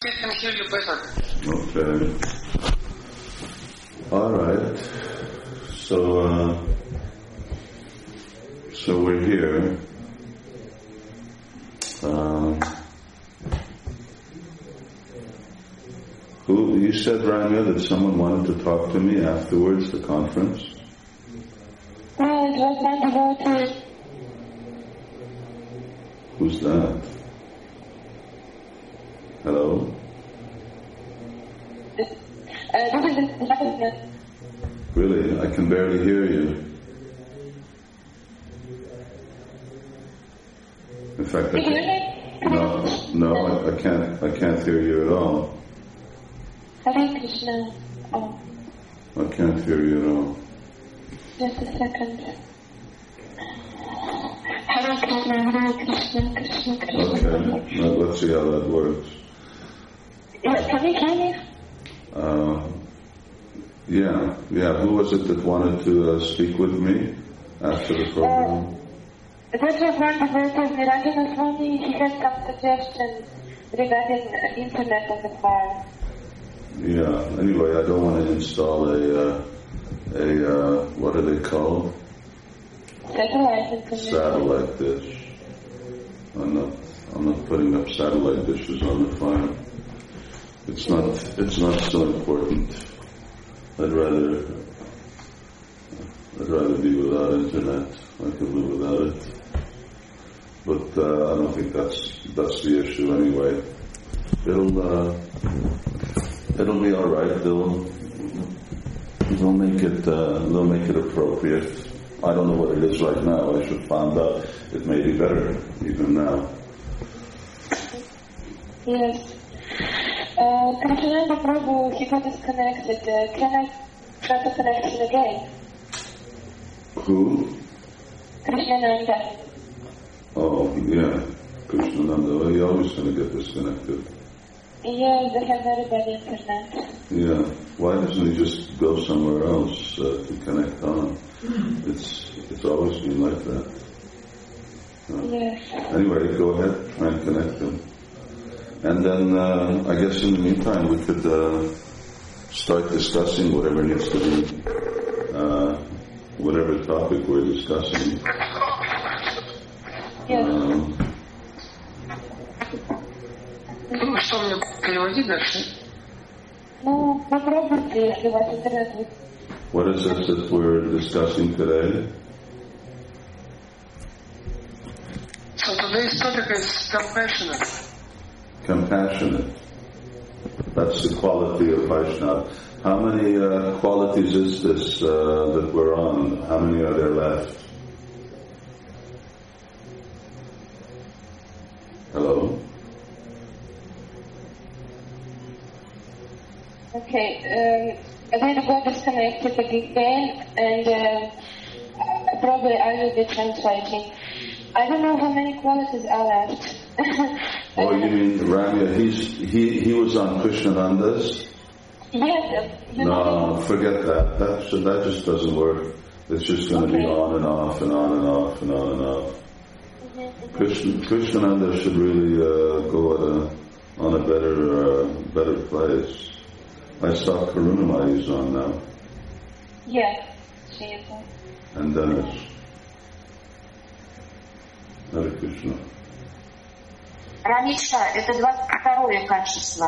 can hear you better. Okay. All right. So, uh, so we're here. Um, who you said, Rania, that someone wanted to talk to me afterwards, the conference. No, it was not devoted. Who's that? Hello. This is the Really, I can barely hear you. In fact, I Can you hear can't, no, no, I, I can't. I can't hear you at all. Hare Krishna. Oh, I can't hear you at all. just a second. Hare Krishna, Hare Krishna, Krishna Krishna. Okay, now let's see how that works. Yeah, Can you hear me? Uh, yeah, yeah. Who was it that wanted to uh, speak with me after the program? This was one devoted Niranjana Swami. He had some suggestions regarding uh, internet on the file. Yeah. Anyway, I don't want to install a uh, a uh, what are they called? Satellite. Satellite dish. I'm not. I'm not putting up satellite dishes on the farm. It's not. It's not so important. I'd rather. I'd rather be without internet. I can live without it. But uh, I don't think that's that's the issue anyway. It'll uh, it'll be all right. They'll they'll make it uh, they'll make it appropriate. I don't know what it is right now. I should find out. It may be better even now. Yes. Uh, Krishnananda Prabhu, he got disconnected. Uh, can I try to connect him again? Who? Krishnananda. Oh, yeah. Krishnananda. Well, you're always going to get disconnected. Yeah, they have very bad internet. Yeah. Why doesn't he just go somewhere else uh, to connect on? It's it's always been like that. Uh, Yes. Anyway, go ahead, try and connect them. And then uh, I guess in the meantime we could uh, start discussing whatever needs to be, uh, whatever topic we're discussing. Yes. Um, Ну, что мне переводи дальше? Ну, попробуйте, если у вас интернет будет. what is this that we're discussing today? So today's topic is compassionate. Compassionate. That's the quality of Vaishnava. How many uh, qualities is this uh, that we're on? How many are there left? Hello? Okay, um, then got disconnected again, and uh, probably I will be translating. I don't know how many qualities are left. Oh, you mean Ramya? He's he he was on Krishnananda's. yes, No, forget that. That that just doesn't work. It's just going to be on and off and on and off and on and off. Krishna, Krishnananda should really uh, go at a, on a better uh, better place. I saw Karunamai is on now, Yes, she is. and Dennis. Hare Krishna. Раниша, это 22 качество.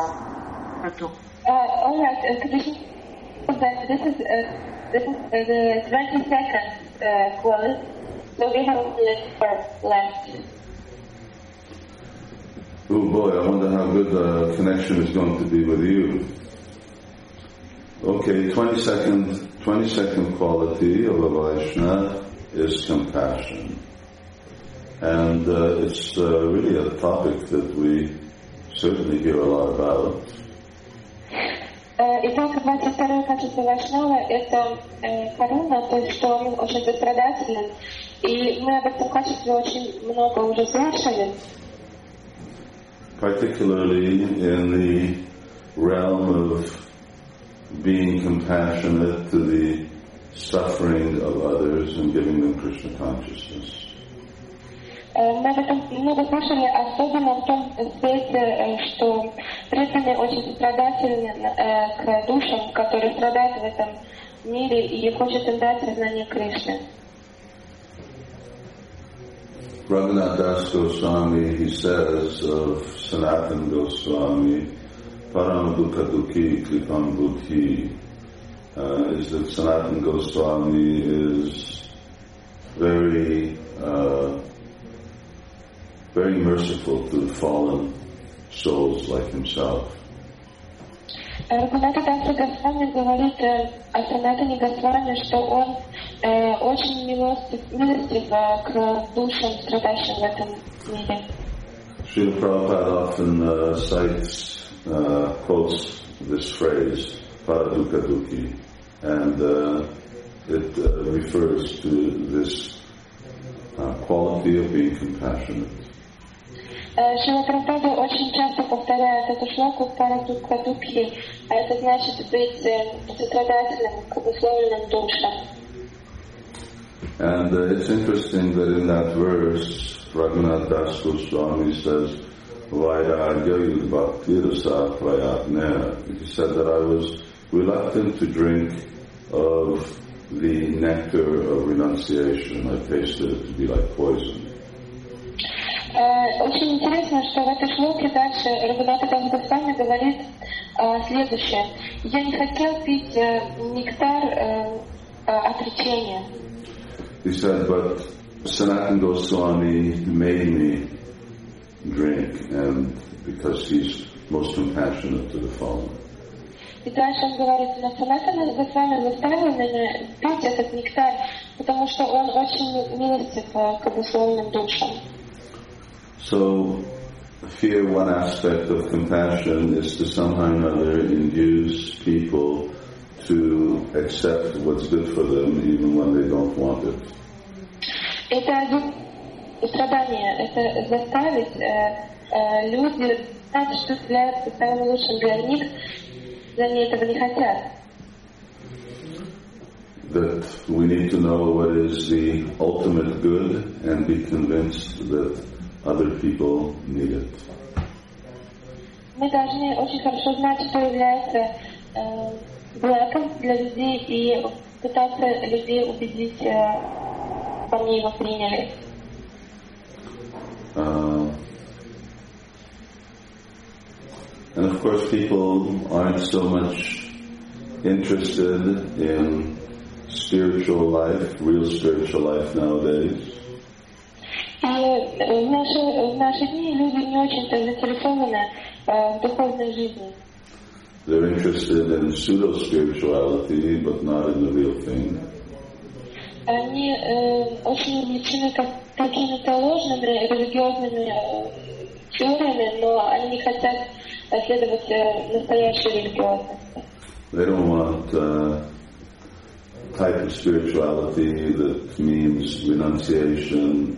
Эту. Uh, all right, uh, could you that this is uh, this is uh, the 22nd uh, quality, so we have only four left. Oh boy, I wonder how good the connection is going to be with you. Okay, 22nd, 22nd quality of a Vaishnava is compassion. And uh, it's uh, really a topic that we certainly hear a lot about. Э, Итак, 22 качество Вайшнава – это э, каруна, то есть что он очень сострадателен. И мы об этом качестве очень много уже слышали. particularly in the realm of being compassionate to the suffering of others and giving them Krishna consciousness. Э, Мы об этом много слышали, особенно в том свете, э, что преданные очень страдательны э, к душам, которые страдают в этом мире и хочет им дать сознание Кришны. Raghunath Das Goswami, he says of Sanatan Goswami, Param Dukha Dukhi Klipam Buddhi, uh, is that Sanatan Goswami is very, uh, very merciful to fallen souls like himself. Рагуната Даса Госвами говорит э, о Санатане Госвами, что он э, очень милостив, милостив э, к душам, страдающим в этом мире. Srila Prabhupada often uh, cites, uh, quotes this phrase, Paradukha Dukhi, and uh, it uh, refers to this uh, quality of being compassionate. Э, Шила Прабхупада очень часто повторяет эту шлоку Парадукха Дукхи, а это значит быть э, сострадательным к обусловленным душам. And uh, it's interesting that in that verse, Raghunath Das Goswami says, Vairagya Yudbhaktirasa Prayatnaya. He said that I was reluctant to drink of the nectar of renunciation. I tasted it to be like poison. Э, Очень интересно, что в этой шлоке дальше Рагуната Дас Госвами говорит э, следующее. Я не хотел пить э, нектар отречения. He said, but Sanatan Goswami made me drink, and because he's most compassionate to the fallen. И дальше он говорит, но Санатана Госвами заставил меня пить этот нектар, потому что он очень милостив к обусловленным душам. So, here one aspect of compassion is to somehow or another induce people to accept what's good for them even when they don't want it. Это один страдание, это заставить э, э, люди знать, что является самым лучшим для них, если они этого не хотят. That we need to know what is the ultimate good and be convinced that other people need it. Мы должны очень хорошо знать, что является э, благом для людей и пытаться людей убедить, э, чтобы они его приняли. Uh, and of course, people aren't so much interested in spiritual life, real spiritual life nowadays. В наши, в наши дни люди не очень-то заинтересованы э, в духовной жизни. They're interested in pseudo spirituality, but not in the real thing. Они э, очень увлечены как, какими-то ложными религиозными э, теориями, но они не хотят следовать э, настоящей религиозности. They don't want uh, type of spirituality that means renunciation,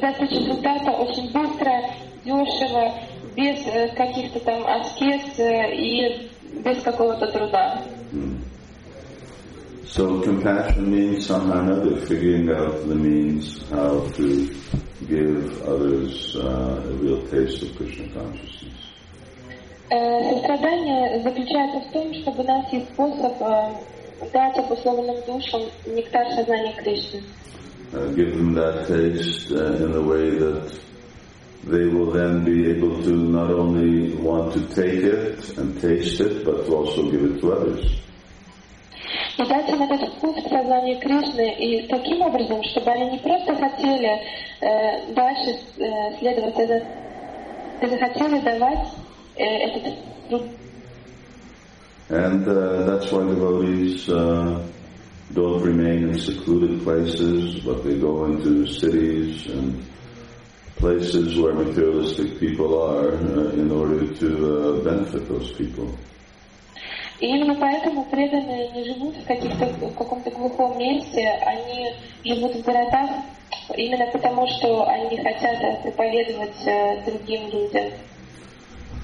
достичь результата очень быстро, дешево, без э, каких-то там аскез э, и без какого-то труда. So compassion means somehow or another figuring out the means how to give others uh, a real taste of Krishna consciousness. Э, Сострадание заключается в том, чтобы найти способ дать обусловленным душам нектар сознания Кришны. Uh, give them that taste uh, in a way that they will then be able to not only want to take it and taste it, but to also give it to others. И дать им этот вкус в сознании Кришны, и таким образом, чтобы они не просто хотели э, дальше э, следовать за и захотели давать э, этот труд And uh, that's why devotees uh, don't remain in secluded places, but they go into cities and places where materialistic people are uh, in order to uh, benefit those people. И именно поэтому преданные не живут в каких-то в каком-то глухом месте, они живут в городах именно потому, что они хотят э, проповедовать э, другим людям.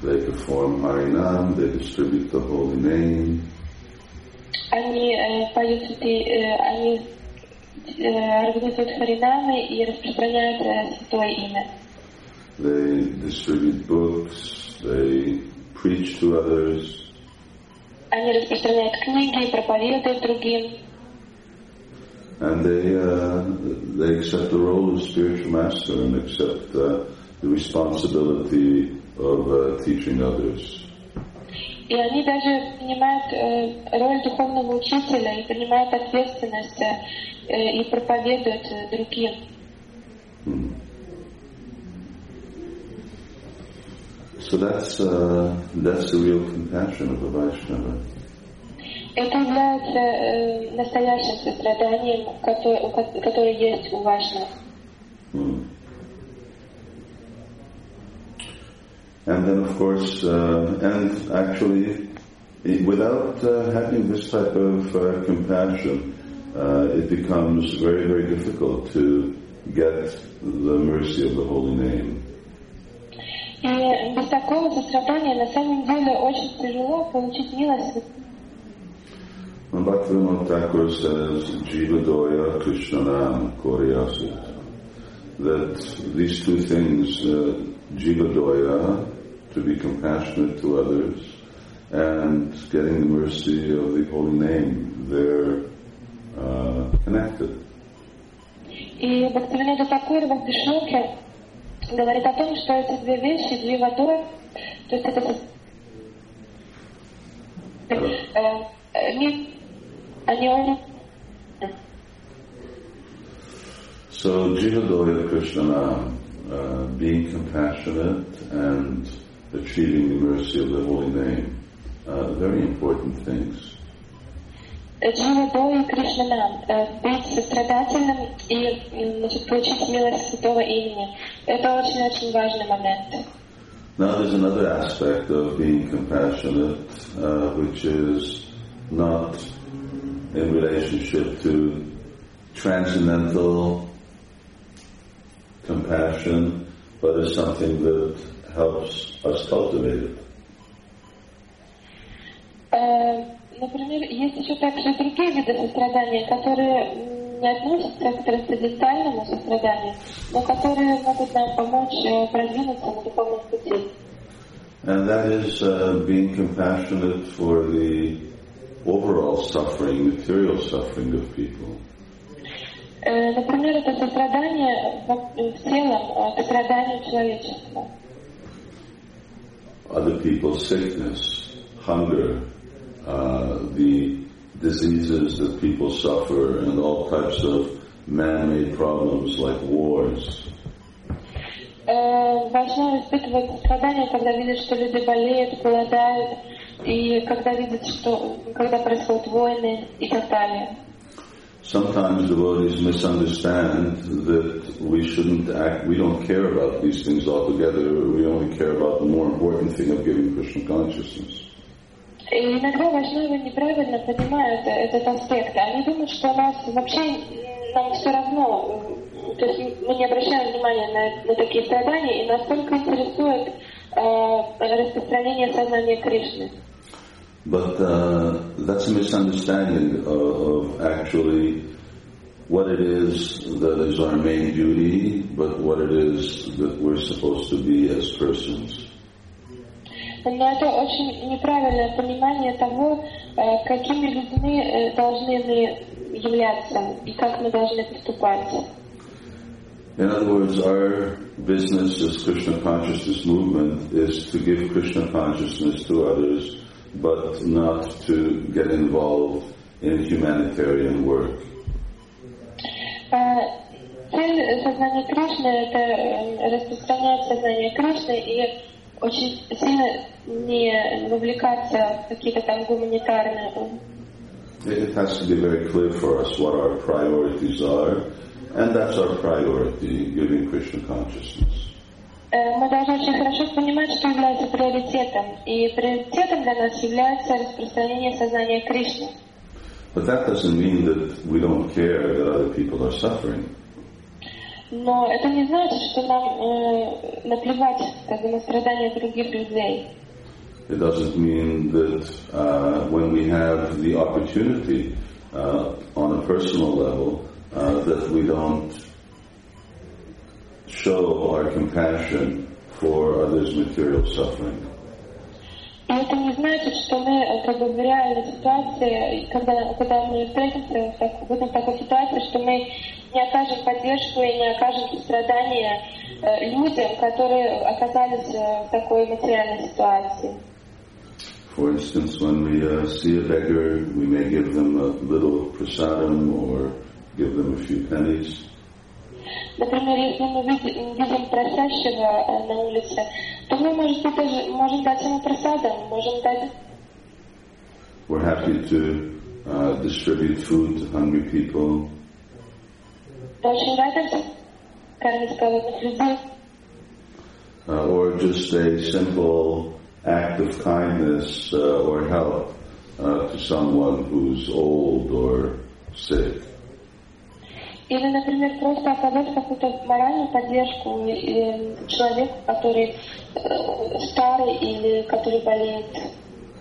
They perform Harinam, they distribute the holy name, Они э, поют святые, э, они э, организуют харинамы и распространяют э, святое имя. they distribute books, they preach to others, Они распространяют книги, проповедуют другим. and they uh, they accept the role of spiritual master and accept uh, the responsibility of uh, teaching others. И они даже принимают э, роль духовного учителя и принимают ответственность э, и проповедуют э, другим. So that's uh, that's the real compassion of a Vaishnava. Это является э, настоящим состраданием, которое, которое есть у. Hmm. And then, of course, uh, and actually, i- without uh, having this type of uh, compassion, uh, it becomes very, very difficult to get the mercy of the holy name. И без такого сострадания на самом деле очень тяжело получить милость. And Bhaktivinoda Thakur says, Jiva Doya Krishnanam Koryasut. That these two things, uh, Jiva Doya, to be compassionate to others, and getting the mercy of the holy name, they're uh, connected. И Бхактивинода Такур в Бхактишоке говорит о том, что эти две вещи, две водой, то есть это со- э, э, ми- они очень So Jiva Doya Krishnanam, uh, being compassionate and achieving the mercy of the holy name, uh, very important things. Джива Дой Кришнанам, э, быть сострадательным и м, значит, получить милость святого имени. Это очень-очень важный момент. Now there's another aspect of being compassionate, uh, which is not in relationship to transcendental compassion, but is something that helps us cultivate it. Э, Например, есть еще также и другие виды сострадания, которые м, не относятся к трансцендентальному состраданию, но которые могут нам помочь э, продвинуться на духовном пути. And that is uh, being compassionate for the overall suffering, material suffering of people. Э, Например, это сострадание в в целом э, к страданию человечества. other people's sickness, hunger, uh, the diseases that people suffer, and all types of man-made problems like wars. Э, Важно испытывать страдания, когда видят, что люди болеют, голодают, и когда видят, что когда происходят войны и так далее. Sometimes devotees misunderstand that we shouldn't act, we don't care about these things altogether, we only care about the more important thing of giving Krishna consciousness. И иногда вайшнавы неправильно понимают этот аспект. Они думают, что нас вообще м, нам все равно, м, то есть мы не обращаем внимания на, на такие страдания, и нас только интересует э, распространение сознания Кришны. But uh, that's a misunderstanding of, of actually what it is that is our main duty, but what it is that we're supposed to be as persons. Но это очень неправильное понимание того, э, какими людьми э, должны мы являться и как мы должны поступать. In other words, our business as Krishna consciousness movement is to give Krishna consciousness to others, but not to get involved in humanitarian work. Э, Цель сознания Кришны – это э, распространять сознание Кришны и очень сильно не вовлекаться в какие-то там гуманитарные It has to be very clear for us what our priorities are, and that's our priority, giving Krishna consciousness. Э, Мы должны очень хорошо понимать, что является приоритетом. И приоритетом для нас является распространение сознания Кришны. But that doesn't mean that we don't care that other people are suffering. Но это не значит, что нам э, наплевать как на страдания других людей. It doesn't mean that uh, when we have the opportunity uh, on a personal level uh, that we don't show our compassion for others' material suffering. И это не значит, что мы э, как бы в реальной ситуации, когда, когда мы встретимся в, так- в этом такой ситуации, что мы не окажем поддержку и не окажем сострадания э, людям, которые оказались э, в такой материальной ситуации. For instance, when we uh, see a beggar, we may give them a little prasadam or give them a few pennies. Например, если мы видим, видим просящего э, на улице, то мы, может быть, даже можем дать ему просадом, можем дать We're happy to uh, distribute food to hungry people. очень радоваться, кормить голодных людей. uh, or just a simple act of kindness uh, or help uh, to someone who's old or sick. Или, например, просто оказать какую-то моральную поддержку человеку, который э, старый или который болеет.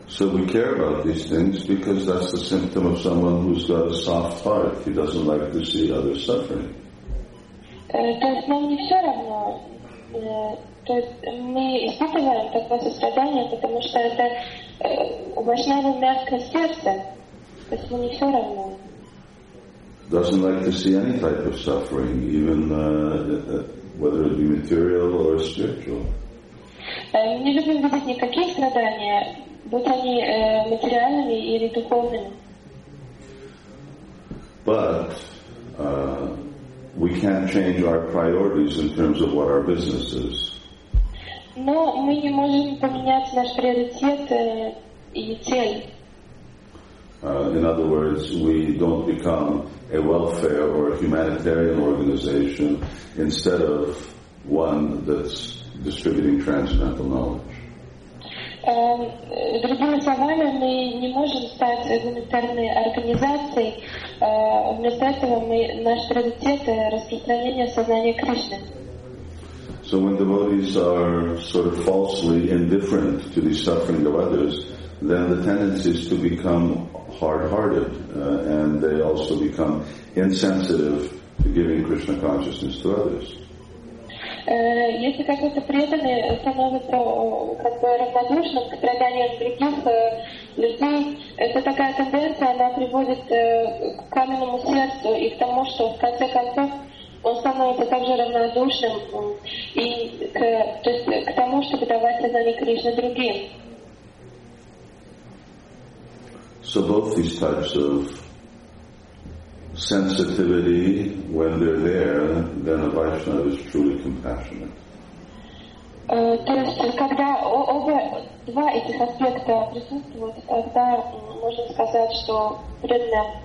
So we care about these things because that's the symptom of someone who's got a soft heart. He doesn't like to see others suffering. Э, То есть нам не все равно. Э, То есть мы испытываем такое сострадание, потому что это Вайшнавы мягкое сердце. То есть ему не все равно. Doesn't like to see any type of suffering, even uh, uh, whether it be material or spiritual. Э, Мы не любим видеть никакие страдания, будь они э, материальными или духовными. But uh, we can't change our priorities in terms of what our business is. Но мы не можем поменять наш приоритет э, и цель. Uh, in other words, we don't become a welfare or a humanitarian organization instead of one that's distributing transcendental knowledge. Эм, э, Другими словами, мы не можем стать гуманитарной организацией. Э, Вместо этого мы, наш приоритет – э, распространение сознания Кришны. So when devotees are sort of falsely indifferent to the suffering of others, then the tendency is to become hard-hearted, uh, and they also become insensitive to giving Krishna consciousness to others. Э, Если какой-то преданный становится э, как бы равнодушным к страданиям других э, людей, это такая тенденция, она приводит к каменному сердцу и к тому, что в конце концов он становится также равнодушным и к, то есть, к тому, чтобы давать сознание Кришны другим. So both these types of sensitivity, when they're there, then a Vaishnava is truly compassionate. Э, То есть, когда о- оба два этих аспекта присутствуют, тогда м, можно сказать, что преданный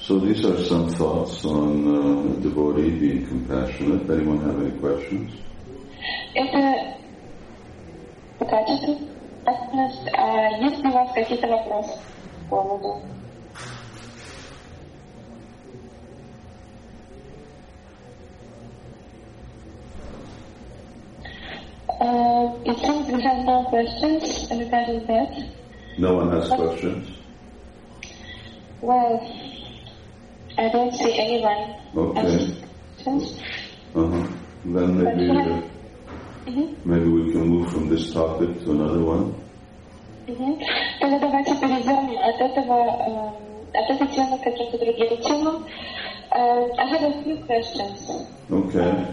So these are some thoughts on uh, devotee being compassionate. Anyone have any questions? Это по качеству ответственность. А есть ли у вас какие-то вопросы по поводу? Uh, it seems we have no questions regarding that. No one has questions? Well, I don't see anyone Okay. asking questions. Uh-huh. Then maybe uh, Мгм. maybe we can move from this topic to another one. Мгм. Тогда давайте перейдем от этого, эм, от этой темы к каким-то другим темам. Um, I have a few questions. Okay.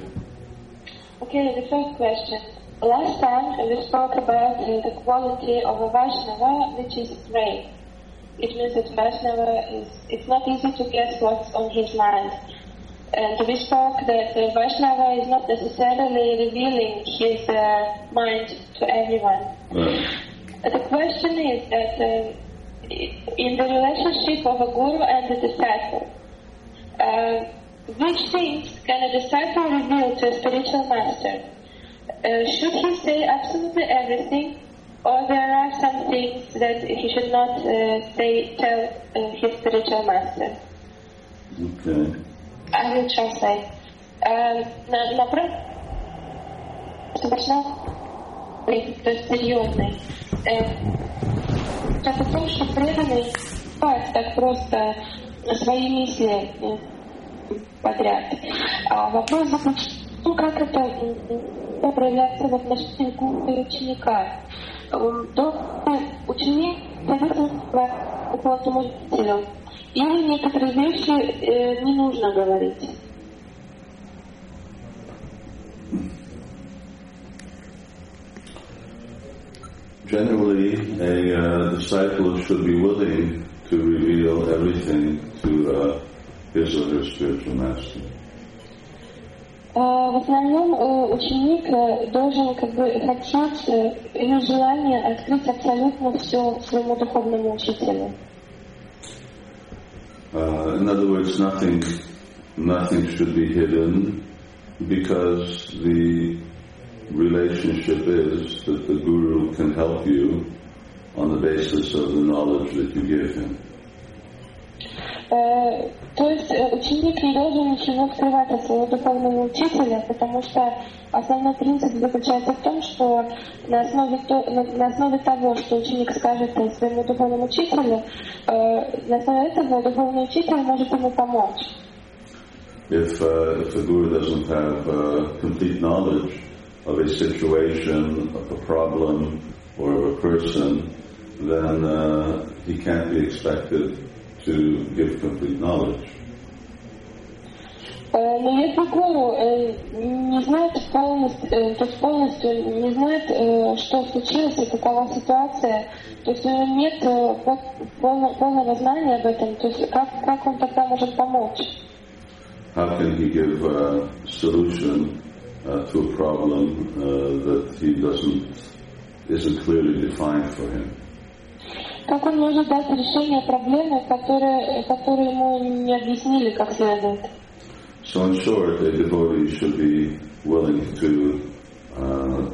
Okay, the first question. Last time we spoke about uh, the quality of a Vaishnava, which is brave. It means that Vaishnava is, it's not easy to guess what's on his mind. And we spoke that uh, Vaishnava is not necessarily revealing his uh, mind to everyone. Right. The question is that um, in the relationship of a guru and a disciple, uh, which things can a disciple reveal to a spiritual master? Uh, should he say absolutely everything, or there are some things that he should not uh, say tell uh, his spiritual master? Okay. I will translate. Uh, Например, чтобы приемный. Как о том, что преданный так просто свои мысли э, подряд. А вопрос ну, как это проявляется в отношении гуру ученика. Э, то ученик зависит от руководителя или некоторые вещи э, не нужно говорить. Generally, a uh, disciple should be willing to reveal everything to uh, his or her spiritual master. А, В основном э, ученик э, должен как бы хотеть, иметь желание открыть абсолютно все своему духовному учителю. Uh, in other words, nothing, nothing should be hidden because the relationship is that the guru can help you on the basis of the knowledge that you give him. Э, То есть э, ученик не должен ничего скрывать от своего духовного учителя, потому что основной принцип заключается в том, что на основе, на основе того, что ученик скажет своему духовному учителю, э, на основе этого духовный учитель может ему помочь. If, the guru doesn't have complete knowledge of a situation, of a problem, or of a person, then uh, he can't be expected to give complete knowledge. Э, Но если гуру э, не знает полностью, э, то есть полностью не знает, э, что случилось и какова ситуация, то есть у него нет э, пол- полно- полного знания об этом, то есть как, как он тогда может помочь? How can he give a solution uh, to a problem uh, that he doesn't isn't clearly defined for him? Как он может дать решение проблемы, которые, которые ему не объяснили как следует? So, in short, a devotee should be willing to uh,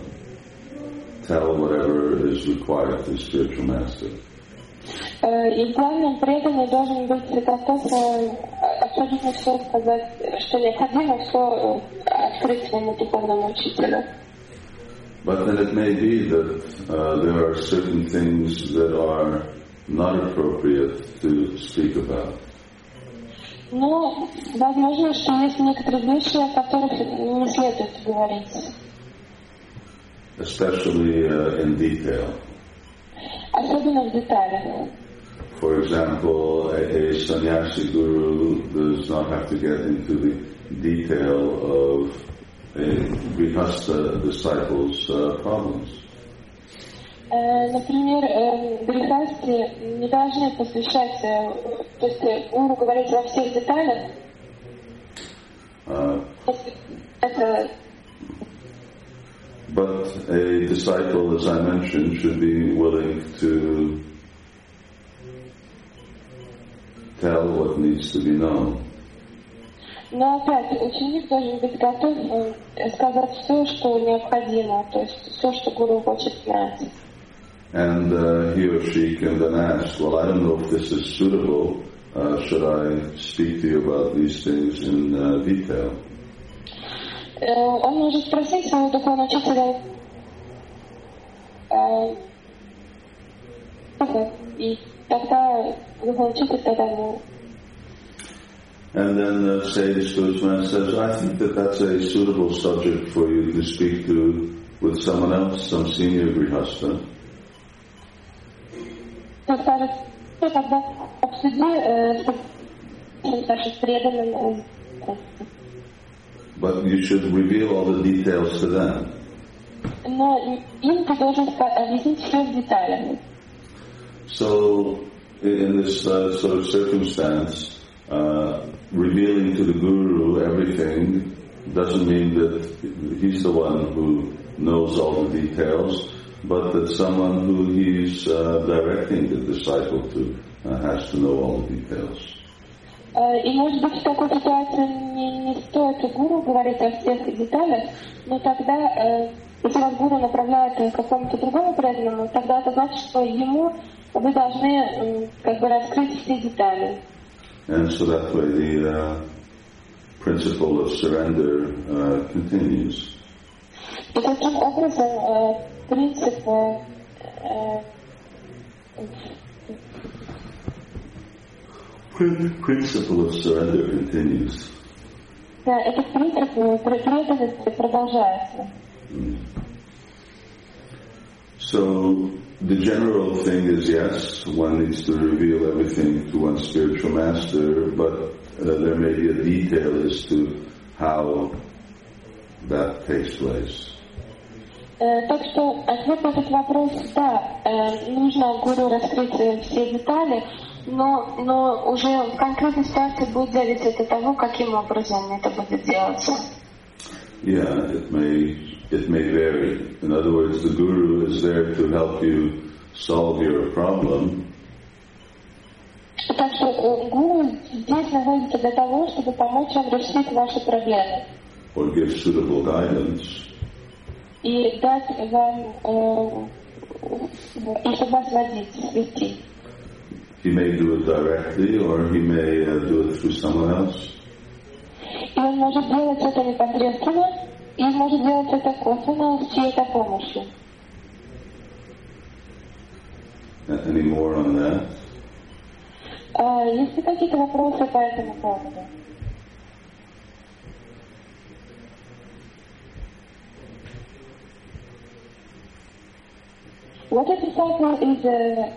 tell whatever is required to spiritual master. Э, И главным преданный должен быть готов э, абсолютно все сказать, что необходимо, все открыть своему духовному учителю. But then it may be that uh, there are certain things that are not appropriate to speak about. Но возможно, что есть некоторые вещи, о которых не следует говорить. especially uh, in detail. Особенно в деталях. For example, a, a sannyasi guru does not have to get into the detail of a grihastha disciple's uh, problems. Э, Например, э, грехасти не должны посвящать, э, то есть э, гуру говорить во всех деталях, Uh, если это but a disciple, as I mentioned, should be willing to tell what needs to be known. Но опять, ученик должен быть готов э, сказать все, что необходимо, то есть все, что гуру хочет знать. And uh, he or she can then ask, well, I don't know if this is suitable. Uh, should I speak to you about these things in uh, detail? Э, Он может спросить своего духовного учителя, и тогда духовный учитель тогда And then the sage Guzman says, I think that that's a suitable subject for you to speak to with someone else, some senior grihasta. But you should reveal all the details to them. So, in this uh, sort of circumstance, uh, revealing to the guru everything doesn't mean that he's the one who knows all the details, but that someone who he's uh, directing the disciple to uh, has to know all the details. Э, И, может быть, в такой ситуации не, не стоит гуру говорить о всех деталях, но тогда, э, если вас гуру направляет к какому-то другому преданному, тогда это значит, что ему вы должны как бы раскрыть все детали. And so that way the uh, principle of surrender uh, continues. И таким образом э, принцип э, э, Principle of surrender continues. да, этот принцип э, пре- преданности продолжается. So the general thing is yes, one needs to reveal everything to one's spiritual master, but uh, there may be a detail as to how that takes place. Э, Так что ответ на этот вопрос, да, э, нужно гуру раскрыть э, все детали, но, но уже в конкретной ситуации будет зависеть от того, каким образом это будет делаться. Yeah, it may it may vary. In other words, the guru is there to help you solve your problem, Так что э, гуру здесь находится для того, чтобы помочь вам решить ваши проблемы or give suitable guidance, и дать вам, э, и чтобы вас водить, вести. he may do it directly or he may uh, do it through someone else. И он может делать это непосредственно, и может делать это косвенно с чьей-то помощью. A- Any more on that? А есть ли какие-то вопросы по этому поводу? What a disciple is a,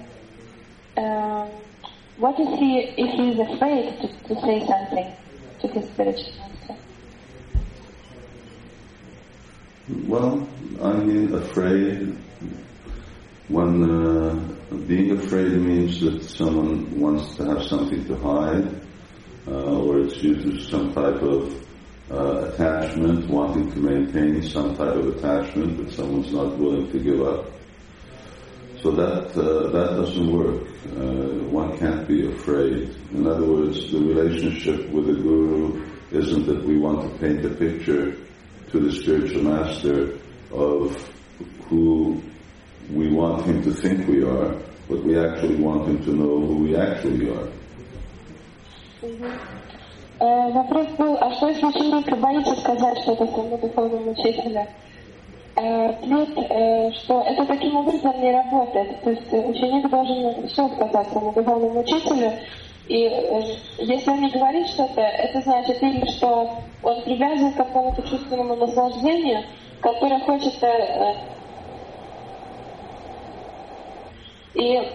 um, what is he if he is afraid to, to say something to his spiritual Well, I mean, afraid. One uh, being afraid means that someone wants to have something to hide, uh, or it's to some type of uh, attachment, wanting to maintain some type of attachment that someone's not willing to give up. So that uh, that doesn't work. Uh, one can't be afraid. In other words, the relationship with the guru isn't that we want to paint a picture to the spiritual master of who we want him to think we are, but we actually want him to know who we actually are. Э, Вопрос был, а что если ученик боится сказать что-то своему духовному учителю? Э, Ответ, э, что это таким образом не работает. То есть ученик должен все сказать своему духовному учителю, и э, если он не говорит что-то, это значит или что он привязан к какому-то чувственному наслаждению, которое хочет э, э, и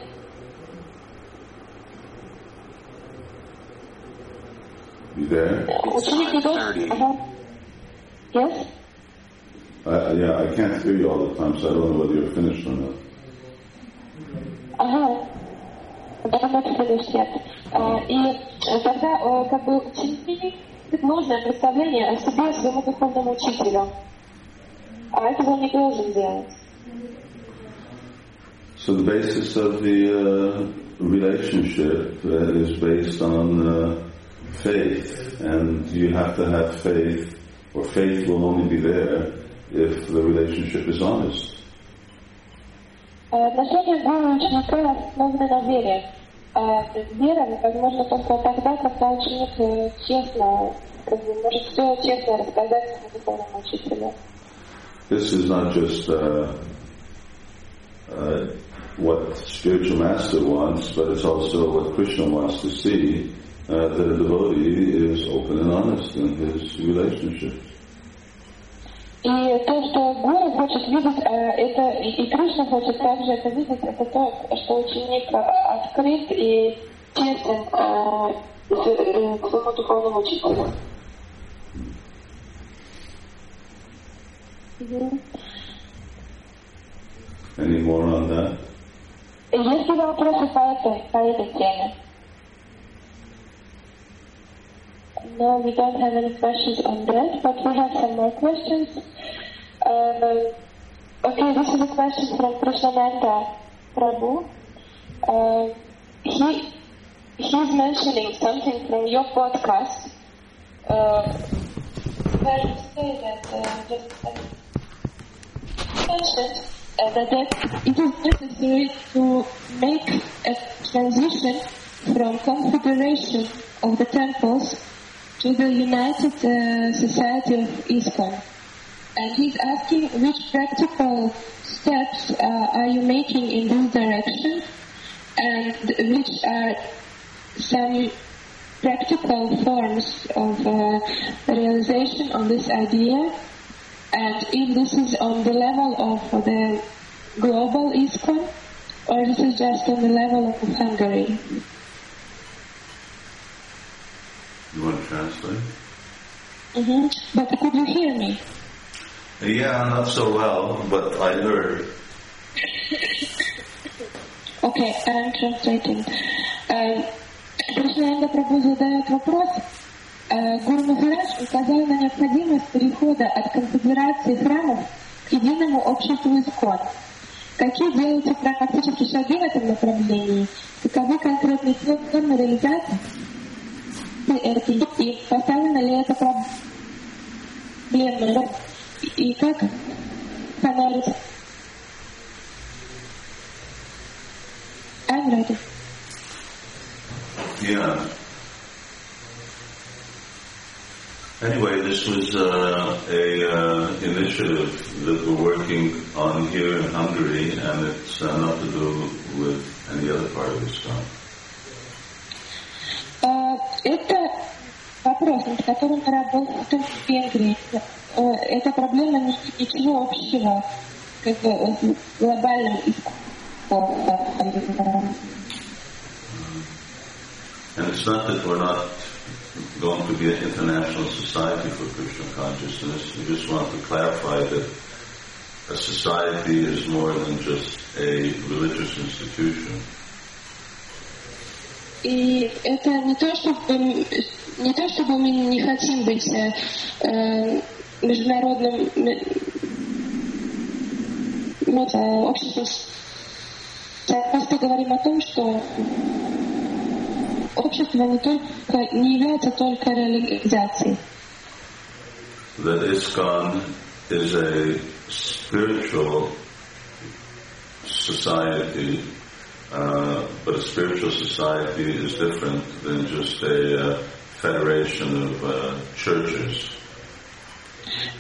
You there? ученик не должен... Yes? I, yeah, I can't hear you all the time, so I don't know whether you're finished or not. Ага. I'm not finished yet. А, И э, тогда э, как бы ученик нужное представление о себе своему духовному учителю. А этого он не должен делать. So the basis of the uh, relationship uh, is based on uh, faith, and you have to have faith, or faith will only be there if the relationship is honest. Э, Отношения гуру и ученика основаны на вере. А вера возможна только тогда, когда ученик э, честно, как бы, может все честно рассказать своему духовному учителю. This is not just uh, uh, what spiritual master wants, but it's also what Krishna wants to see, uh, that a devotee is open and honest in his relationships. И то, что гуру хочет видеть, э, это и Кришна хочет также это видеть, это то, что ученик э, открыт и честен э, к своему духовному учителю. Any more on that? Есть ли вопросы по этой, по этой теме? No, we don't have any questions on that, but we have some more questions. Uh, okay, this is a question from Krishnananda Prabhu. Uh, he he's mentioning something from your podcast uh, where you say that uh, just uh, mentioned uh, that it is necessary to make a transition from configuration of the temples to the United uh, Society of ISKCON. And he's asking which practical steps uh, are you making in this direction and which are some practical forms of uh, realization of this idea and if this is on the level of the global ISKCON or this is just on the level of Hungary. You want to translate? hmm But could you hear me? Yeah, not so well, but I heard. Okay, I'm translating. Эм, Кришнананда Прабhu задает вопрос. Э, Гуру Махарадж указал на необходимость перехода от конфедерации храмов к единому обществу ИСКОН. Какие делаете практические шаги в этом направлении? Каковы конкретные формы реализации и ли проблема, и как I'm ready. Yeah. Anyway, this was uh, a uh, initiative that we're working on here in Hungary, and it's uh, not to do with any other part of ISKCON. Э, Это вопрос, над которым мы работаем в Венгрии. Э, Эта проблема не имеет ничего общего как бы, с глобальным. And it's not that we're not going to be an international society for Krishna consciousness. We just want to clarify that a society is more than just a religious institution. И это не то, чтобы не то, чтобы мы не хотим быть э, э, международным ме- ме- э, обществом. Просто говорим о том, что общество не только не является только реализацией. That ISKCON is a spiritual society, uh, but a spiritual society is different than just a uh, federation of uh, churches.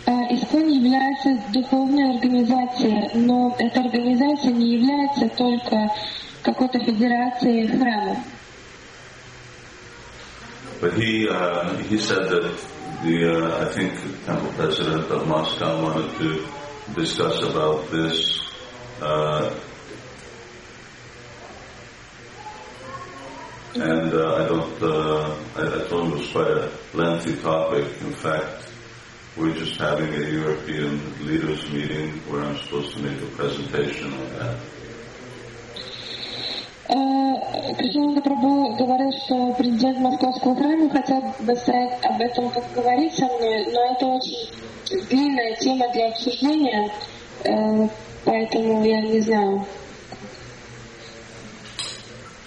Э, ИСКОН является духовной организацией, но эта организация не является только какой-то федерацией храмов. But he uh, he said that the uh, I think temple president of Moscow wanted to discuss about this. Uh, and uh, I don't. Uh, I, I told him it was quite a lengthy topic. In fact, we're just having a European leaders meeting where I'm supposed to make a presentation on that. Э, Кришнананда Прабhu говорил, что президент Московского храма хотел бы с- об этом поговорить со мной, но это очень длинная тема для обсуждения, э, поэтому я не знаю.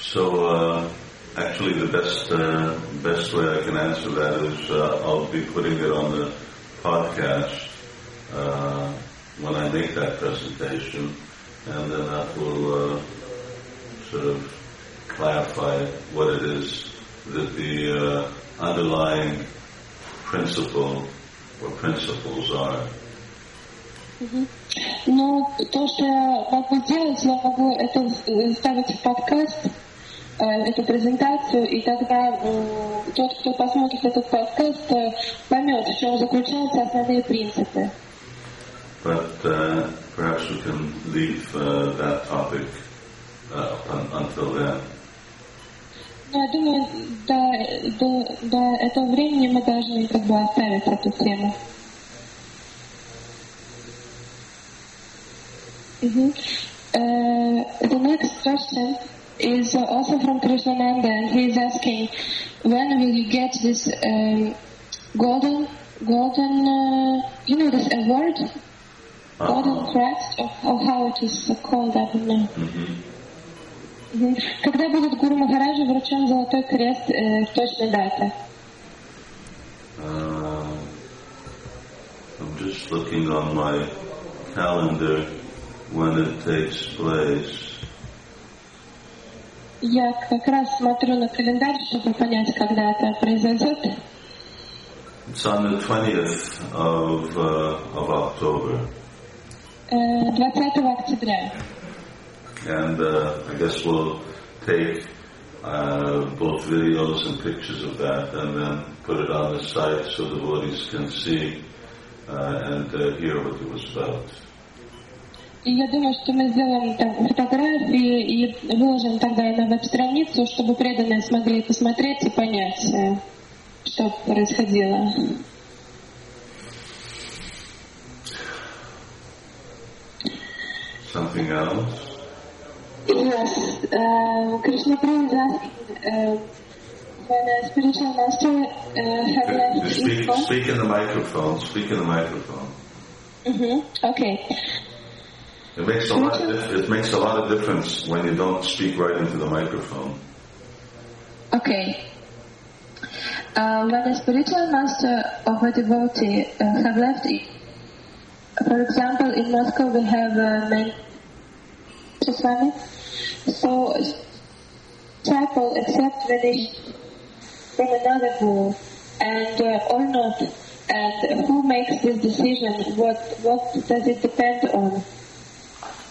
So uh, actually, the best uh, best way I can answer that is uh, I'll be putting it on the podcast uh, when I make that presentation, and then that will uh, sort of clarify what it is that the uh, underlying principle or principles are. Ну, то, что я могу сделать, я могу это ставить в подкаст, э, Эту презентацию, и тогда тот, кто посмотрит этот подкаст, э, поймет, в чем заключаются основные принципы. But uh, perhaps we can leave uh, that topic uh, un- until then. Но я думаю, до, до, до этого времени мы должны как бы оставить эту тему. Мгм. Uh, the next question is uh, also from Krishnananda, and he is asking, when will you get this um, golden, golden, uh, you know, this award, golden Uh-huh. crest, or, or how it is called, I don't know. Mhm. Мгм. Когда будет Гуру Махараджа вручен Золотой Крест э, точной даты? Uh, I'm just looking on my calendar when it takes place. Я как раз смотрю на календарь, чтобы понять, когда это произойдет. It's on the 20th of, uh, of October. Э, 20 октября. And uh, I guess we'll take uh, both videos and pictures of that and then put it on the site so the devotees can see uh, and uh, hear what it was about. И я думаю, что мы сделаем там фотографии и выложим тогда и на веб-страницу, чтобы преданные смогли посмотреть и понять, э, что происходило. Something else? Yes, uh, Krishna Prabhu is asking uh, when a spiritual master uh, had left Speak, ISKCON. speak in the microphone. Speak in the microphone. Mm-hmm. Okay. It makes a lot. It makes a lot of difference when you don't speak right into the microphone. Okay. Uh, when a spiritual master of a devotee uh, have left, it, for example, in Moscow we have uh, many Swami. So, disciple accept when from another guru, and uh, or not, and who makes this decision? What what does it depend on?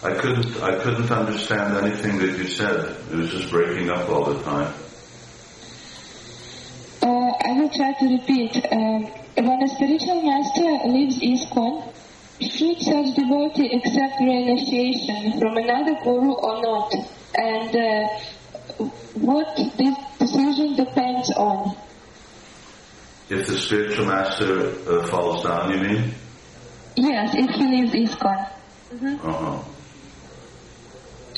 I couldn't. I couldn't understand anything that you said. It was just breaking up all the time. Uh, I will try to repeat. Um, when a spiritual master leaves ISKCON, should such devotee accept reinitiation from another guru or not? And uh, what this decision depends on? If the spiritual master uh, falls down, you mean? Yes, if he leaves ISKCON. Uh huh.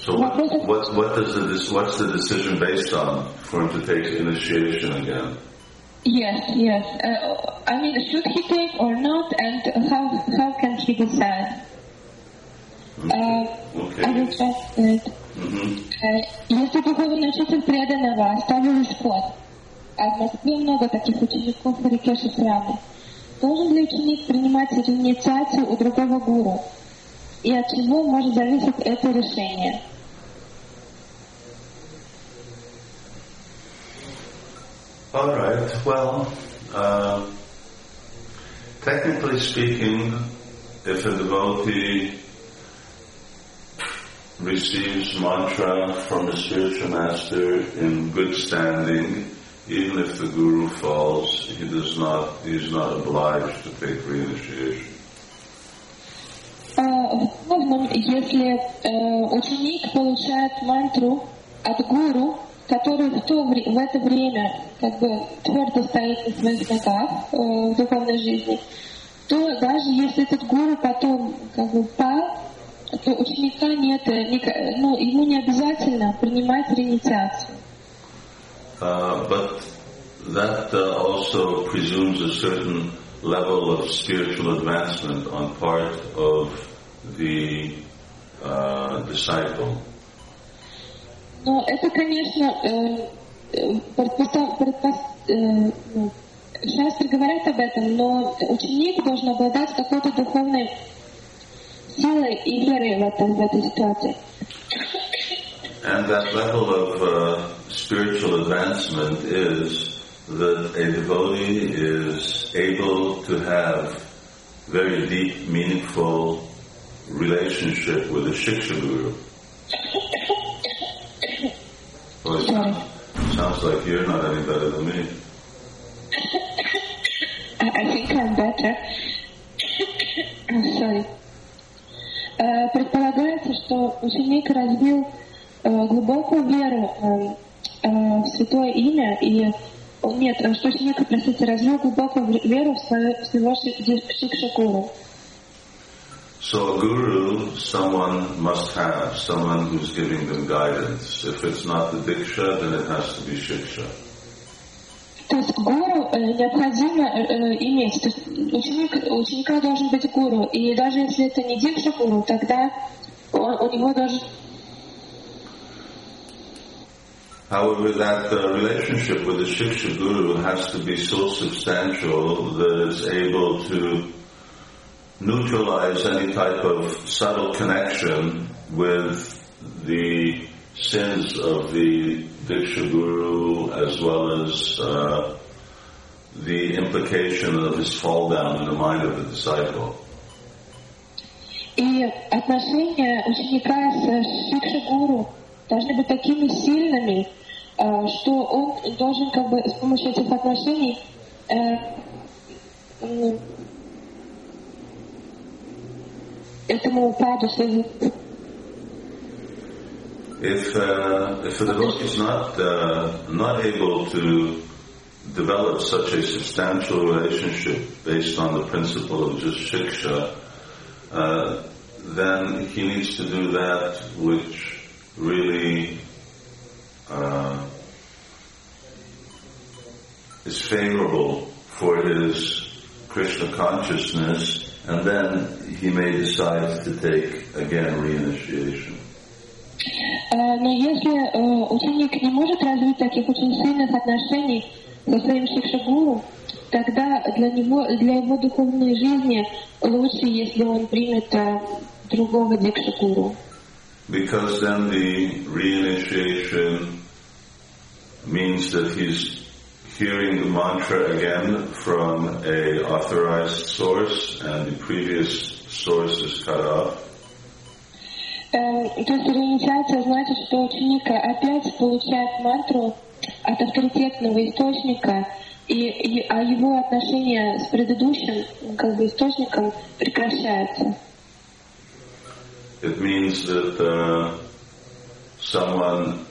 So what, what, does the, this, what's the decision based on for him to take initiation again? Yes, yes. Uh, I mean, should he take or not, and how how can he decide? Uh, I will Okay. translate. hmm Э, Если духовный учитель преданного оставил исход, а в Москве много таких учеников в реке Шифраны, должен ли ученик принимать инициацию у другого гуру? И от чего может зависеть это решение? All right. Well, uh, technically speaking, if a devotee receives mantra from a spiritual master in good standing, even if the guru falls, he does not, he is not obliged to take reinitiation. Э, В основном, если э, ученик получает мантру от гуру, который в, то, в это время как бы твердо стоит на своих ногах э, в духовной жизни, то даже если этот гуру потом как бы пал, то ученика нет, э, ну, ему не обязательно принимать реинициацию. Uh, but that uh, also presumes a certain level of spiritual advancement on part of the uh, disciple. Но это, конечно, э, э, предпоста- предпос- э, ну, шастры говорят об этом, но ученик должен обладать какой-то духовной силой и верой в, этом, в этой ситуации. And that level of uh, spiritual advancement is that a devotee is able to have very deep, meaningful relationship with a Shiksha Guru. Well, sounds like you're not any better than me. I, I think I'm better. Sorry. Э, Предполагается, что ученик развил э, глубокую веру э, в святое имя и нет, что ученик, простите, развил глубокую ве- веру в, свое, в своего ши- ди- шикша-гуру. So a guru, someone must have, someone who's giving them guidance. If it's not the diksha, then it has to be shiksha. То есть гуру э, необходимо э, э, иметь. То есть ученик, у ученика должен быть гуру. И даже если это не дикша гуру, тогда он- у него должен However, that uh, relationship with the Shiksha Guru has to be so substantial that it's able to neutralize any type of subtle connection with the sins of the Diksha Guru as well as uh, the implication of his fall down in the mind of the disciple. И отношения ученика с Шикши-гуру должны быть такими сильными, э, что он должен как бы с помощью этих отношений этому паду своего If uh, if the devotee is not uh, not able to develop such a substantial relationship based on the principle of just shiksha, uh, then he needs to do that which really uh, is favorable for his Krishna consciousness, and then he may decide to take again reinitiation. Э, Но если э, ученик не может развить таких очень сильных отношений со своим шикшагуру, тогда для него, для его духовной жизни лучше, если он примет э, другого дикшагуру. Because then the reinitiation means that he's hearing the mantra again from a authorized source and the previous source is cut off. Э, То есть реинициация значит, что ученик опять получает мантру от авторитетного источника, и, и- а его отношения с предыдущим как бы, источником прекращаются. It means that uh, someone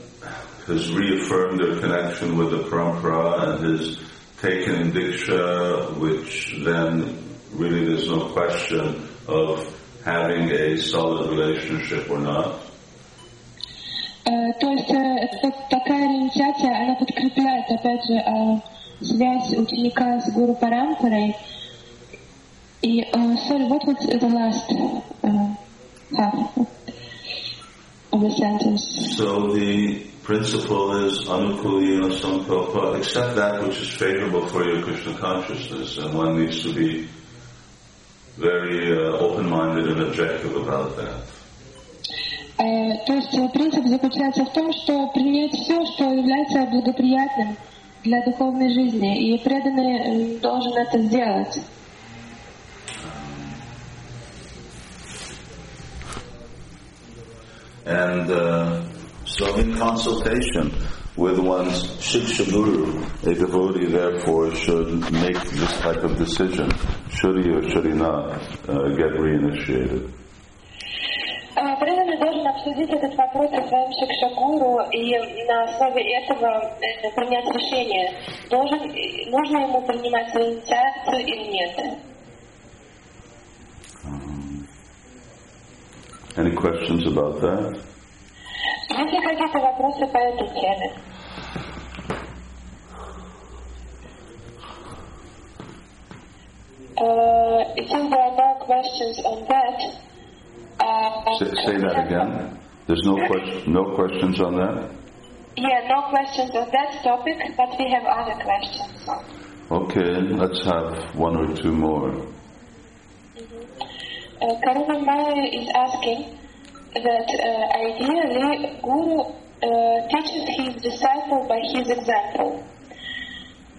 has reaffirmed their connection with the parampara and has taken diksha, which then really there's no question of having a solid relationship or not. Э, То есть э, это такая реинициация, она подкрепляет, опять же, э, связь ученика с Гуру Парампарой. И, э, sorry, what was the last uh, half of the sentence? So the principle is anukulina sankalpa, accept that which is favorable for your Krishna consciousness, and one needs to be very uh, open-minded and objective about that. Э, То есть э, принцип заключается в том, что принять все, что является благоприятным для духовной жизни, и преданный э, должен это сделать. And uh, so in consultation with one's Shiksha Guru, a devotee therefore should make this type of decision. Should he or should he not uh, get reinitiated? Э, Преданный должен обсудить этот вопрос со своим шикшагуру и на основе этого э, принять решение, должен, э, нужно ему принимать свою инициацию или нет. Any questions about that? Есть ли какие-то вопросы по этой теме? Uh, it seems there are no questions on that. Uh, Say, say that again. There's no, que- no questions on that? Yeah, no questions on that topic, but we have other questions. Okay, let's have one or two more. Uh, Karuna Maya is asking that uh, ideally Guru uh, teaches his disciple by his example.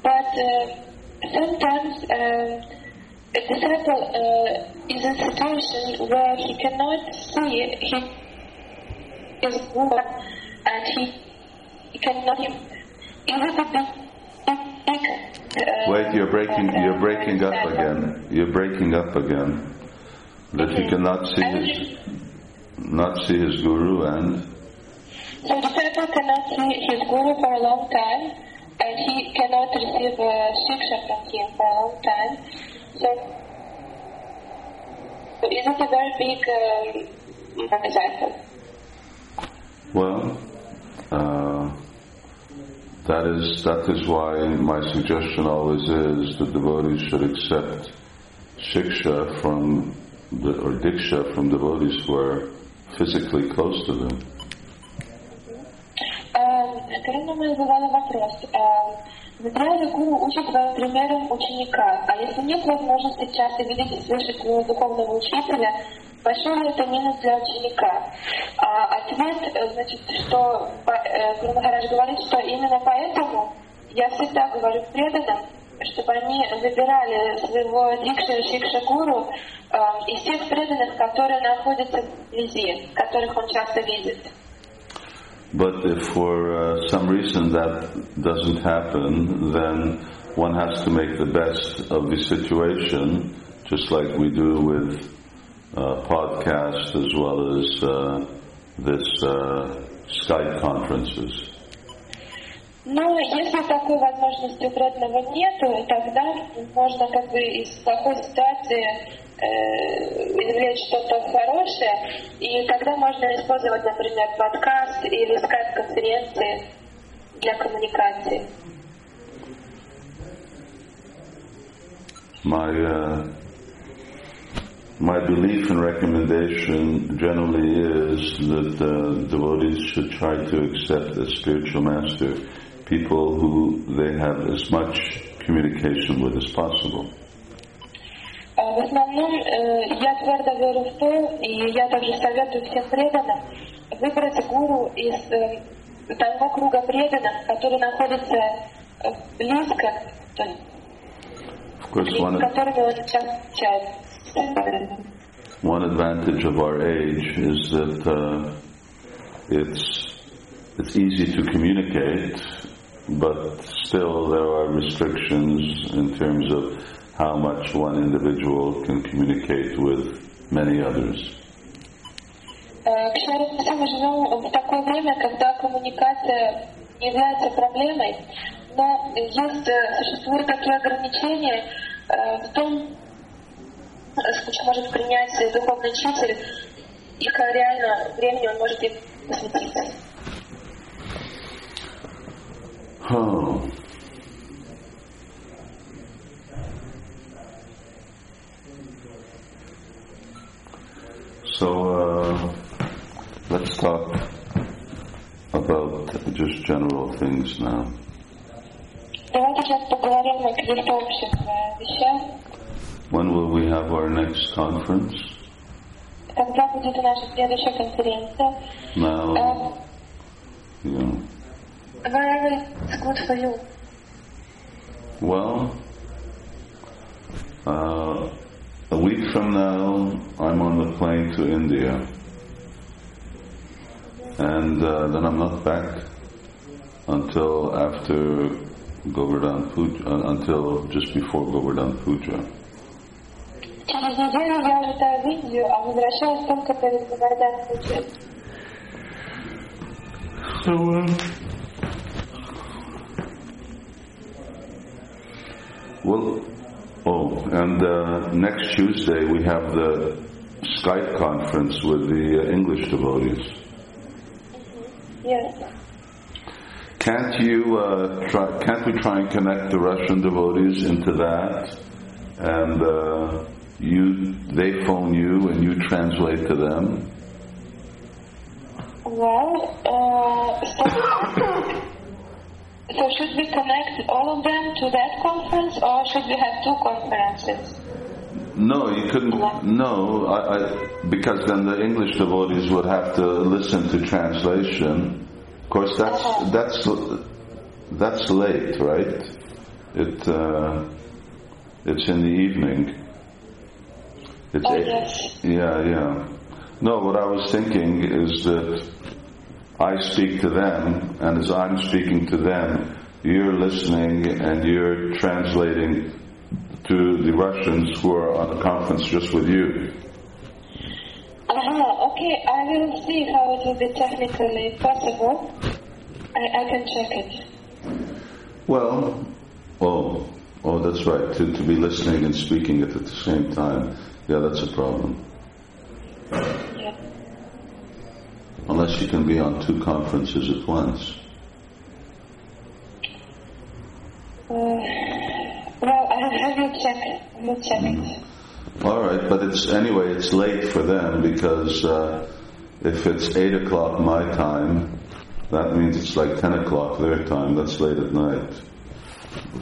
But uh, sometimes um, a disciple uh, is in a situation where he cannot see his, his Guru and he, he cannot even even a big, big, uh, Wait, you're breaking, you're breaking up again. You're breaking up again. That he cannot see his, not see his guru and So disciple cannot see his guru for a long time, and he cannot receive uh, shiksha from him for a long time. So, so is it a very big um, disciple? Well, uh, that is that is why my suggestion always is that devotees should accept shiksha from the, or diksha from devotees who are physically close to them. Карина мне задала вопрос. В Израиле гуру учит своим примером ученика, а если нет возможности часто видеть и слышать своего духовного учителя, большой ли это минус для ученика? А ответ, э, значит, что э, Гуру Махарадж говорит, что именно поэтому я всегда говорю преданным, чтобы они выбирали своего дикша шикша гуру э, из тех преданных, которые находятся вблизи, которых он часто видит. But if for uh, some reason that doesn't happen, then one has to make the best of the situation, just like we do with uh, podcast as well as uh, this uh, Skype conferences. Но если такой возможности у преданного нету, тогда можно как бы из такой ситуации э, извлечь что-то хорошее, и тогда можно использовать, например, подкаст или скайп-конференции для коммуникации. My uh, my belief and recommendation generally is that uh, devotees should try to accept a spiritual master, people who they have as much communication with as possible. В основном я твердо верю в то, и я также советую всем преданным выбрать гуру из того круга преданных, который находится близко, с которыми он общается. One advantage of our age is that uh, it's it's easy to communicate, but still there are restrictions in terms of how much one individual can communicate with many others. К счастью, мы живем в такое время, когда коммуникация не является проблемой, но есть, существуют такие ограничения в том, может принять духовный учитель, и реально времени он может им посвятить. Oh. So uh, let's talk about just general things now. Давайте сейчас поговорим о каких-то общих вещах. When will we have our next conference? Когда будет наша следующая конференция? Now, you know, Wherever it's good for you. well, uh, a week from now, I'm on the plane to India. And uh, then I'm not back until after Govardhan Puja, uh, until just before Govardhan Puja. Через неделю я улетаю в Индию, а возвращаюсь только перед Гавардан Путем. So, uh, well, oh, and uh, next Tuesday we have the Skype conference with the uh, English devotees. Yes. Can't you uh, try? Can't we try and connect the Russian devotees into that, and uh, you they phone you and you translate to them? Well, uh, so, should we connect all of them to that conference, or should we have two conferences? No, you couldn't. No, I, I, because then the English devotees would have to listen to translation. Of course, that's Uh-huh. that's that's late, right? It uh, it's in the evening. It's Oh, eight- yes. yeah, yeah. No, what I was thinking is that I speak to them, and as I'm speaking to them, you're listening and you're translating to the Russians who are on the conference just with you. Uh-huh, okay, I will see how it will be technically possible. I, I can check it. Well, oh, oh, that's right. To, to be listening and speaking at the same time, yeah, that's a problem. Yeah. Unless you can be on two conferences at once. Uh, well, I I will check. I will check it. All right, but it's anyway. It's late for them because uh, if it's eight o'clock my time, That means it's like 10 o'clock their time. That's late at night.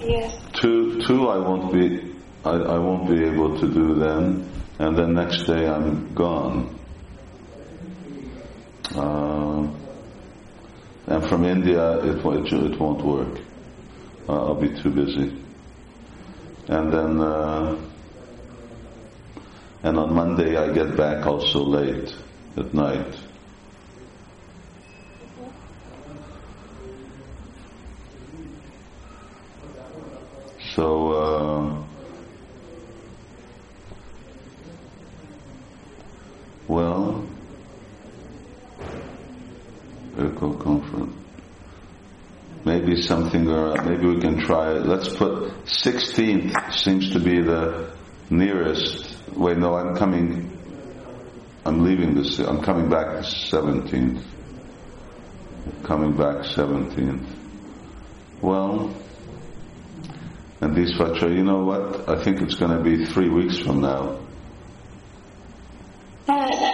Yes. Two, two I won't be, I, I won't be able to do then, and then next day I'm gone. Uh, and from India, it, won't- it won't work. Uh, I'll be too busy. And then, uh, and on Monday I get back also late at night. So, uh, well, Echo Conference. Maybe something, or maybe we can try. it. Let's put 16th seems to be the nearest. Wait, no, I'm coming. I'm leaving this. I'm coming back 17th. Coming back 17th. Well, and these Vatra, you know what? I think it's going to be three weeks from now. Uh,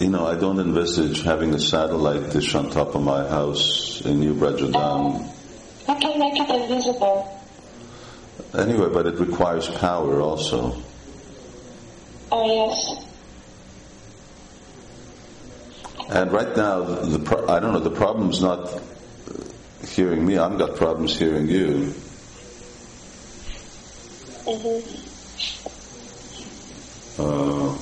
you know, I don't envisage having a satellite dish on top of my house in New Vraja Dham. You can make it invisible. Anyway, but it requires power also. Oh, yes. And right now, the, the pro- I don't know, the problem's not hearing me, I've got problems hearing you. Uh,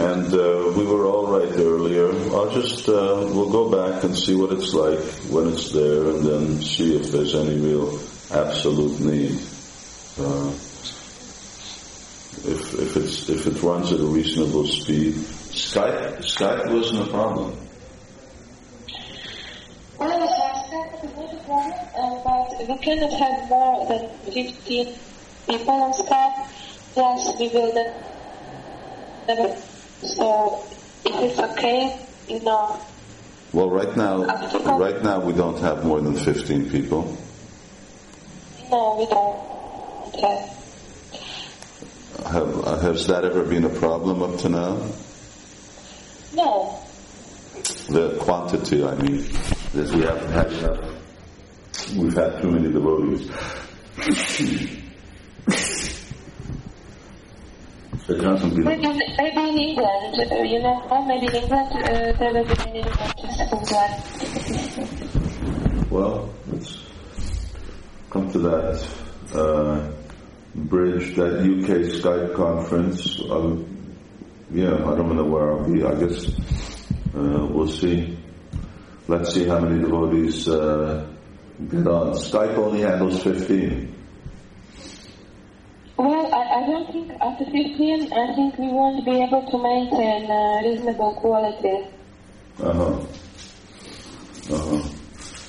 and uh, we were all right earlier. I'll just, uh, we'll go back and see what it's like when it's there and then see if there's any real absolute need. Uh, if, if it's, if it runs at a reasonable speed. Skype, Skype wasn't a problem. Skype problem, but we cannot have more than 15 people on Skype. Plus, we will never. So, if it's okay, you know, Well, right now, right now we don't have more than 15 people. no, we don't have. Have, uh, has that ever been a problem up to now? No, The quantity, I mean, that we haven't had enough. We've had too many devotees. It hasn't been. maybe, maybe in England, uh, you know, or maybe in England uh, there will be many like. Well, let's come to that uh, bridge, that UK Skype conference. Um, yeah, I don't know where I'll be. I guess uh, we'll see. Let's see how many devotees uh, get on. Skype only handles 15. Well, I, I don't think after 15, I think we won't be able to maintain uh, reasonable quality. Uh huh. Uh huh.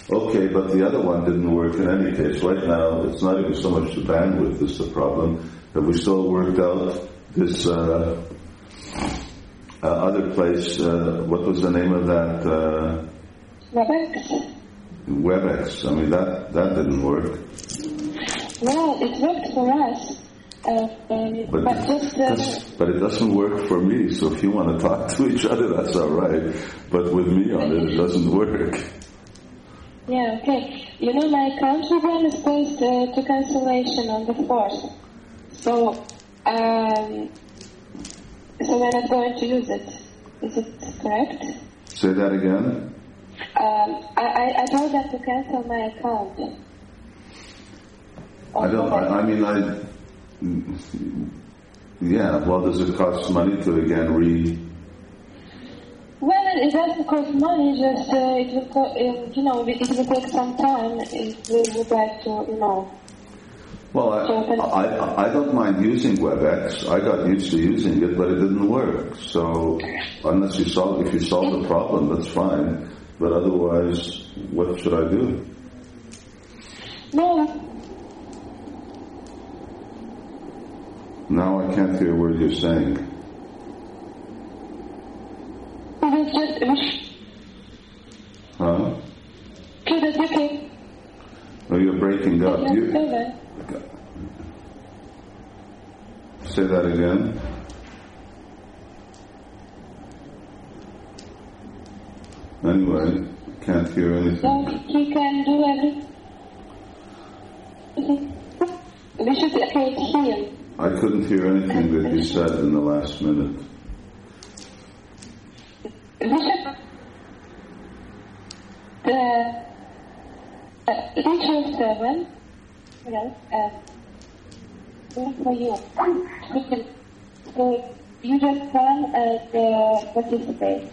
Okay, but the other one didn't work in any case. Right now, it's not even so much the bandwidth that's the problem. Have we still worked out this uh, uh, other place? Uh, what was the name of that? Uh, WebEx? WebEx. I mean, that that didn't work. Well, it worked for us. Uh, But, but just, uh, that's- but it doesn't work for me. So if you want to talk to each other, that's all right. But with me on it, it doesn't work. yeah, okay. You know, my them is posed uh, to cancellation on the 4th. So, um, so we're not going to use it. Is it correct? Say that again. Um, I, I, I told them to cancel my account. I don't. I, I mean, I. Yeah. Well, does it cost money to again re? Well, it it doesn't cost money, just uh, it will, co- uh, you know, it will take some time if we would like to, you know. Well, I, I, I don't mind using WebEx. I got used to using it, but it didn't work. So unless you solve, if you solve the problem, that's fine. but otherwise, what should I do? No, Now I can't hear what you're saying. Huh? Oh, you're breaking up. You, say that again. Anyway, can't hear anything. He can do everything. We should educate him. I couldn't hear anything that you said in the last minute. Should the uh, teacher seven. Yes, uh, for you. So you just come and uh, participate.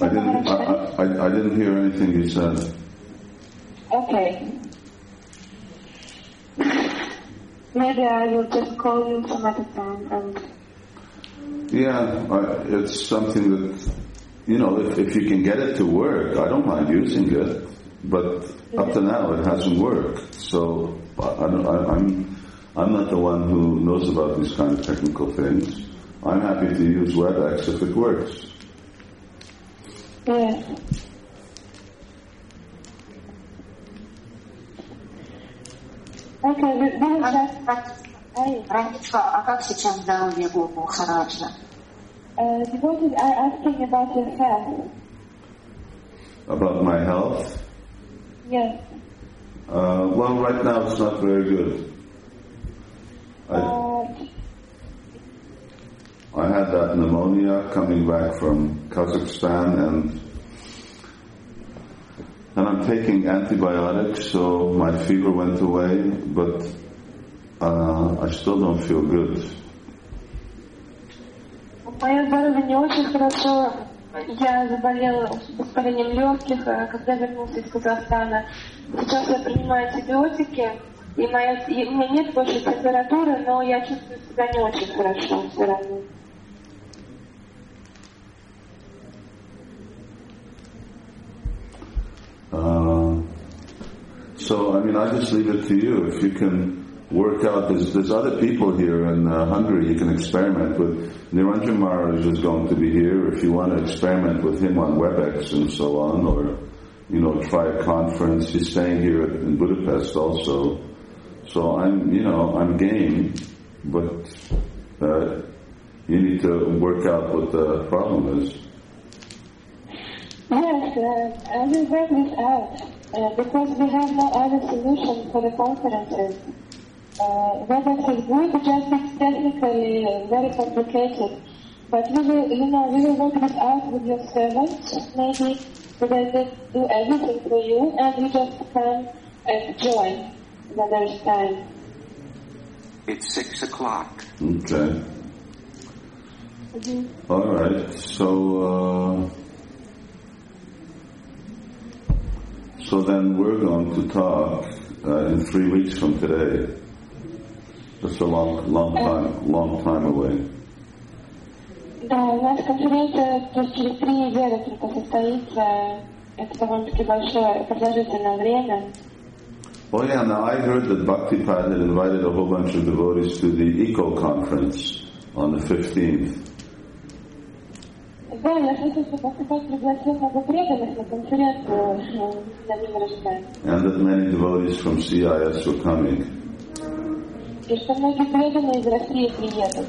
I didn't. I, I, I didn't hear anything you said. Okay. Maybe I will just call you some other time and Yeah, I, it's something that you know. If, if you can get it to work, I don't mind using it. But up to now, it hasn't worked. So I, don't, I, I'm I'm not the one who knows about these kind of technical things. I'm happy to use WebEx if it works. yes. Okay, we, we will just I, Раничка, а как сейчас здоровье Гуру Махараджа? uh, devotees are asking about your health. About my health, Yes. uh, well, right now it's not very good. I, Uh, I had that pneumonia coming back from Kazakhstan and and I'm taking antibiotics so my fever went away but uh, I still don't feel good. Мое здоровье не очень хорошо. Я заболела воспалением легких, э, когда вернулся из Казахстана. Сейчас я принимаю антибиотики, и, моя, и у меня нет больше температуры, но я чувствую себя не очень хорошо все равно. Uh, so I mean I just leave it to you if you can work out there's, there's other people here in uh, Hungary you can experiment with. Niranjan Maharaj is going to be here if you want to experiment with him on WebEx and so on or you know try a conference. He's staying here in Budapest also. So I'm you know I'm game but uh, you need to work out what the problem is. Yes, uh, I will work this out uh, because we have no other solution for the conferences. Uh, WebEx is good, just it's technically uh, very complicated. But we will, you know, we will work this out with your servants, maybe so that they do everything for you, and you just come and join when there is time. It's six o'clock. Okay. All right. So, uh, so then we're going to talk uh, in three weeks from today. That's a long, long time, long time away. Да, у нас конференция то есть через три недели только состоится. Это довольно-таки большое продолжительное время. Oh yeah. Now I heard that Bhaktipad had invited a whole bunch of devotees to the Eco Conference on the 15th. Да, я слышала, что Бхактипад пригласил много преданных на конференцию э, на день рождения. and that many devotees from CIS were coming. И что многие преданные из России приедут.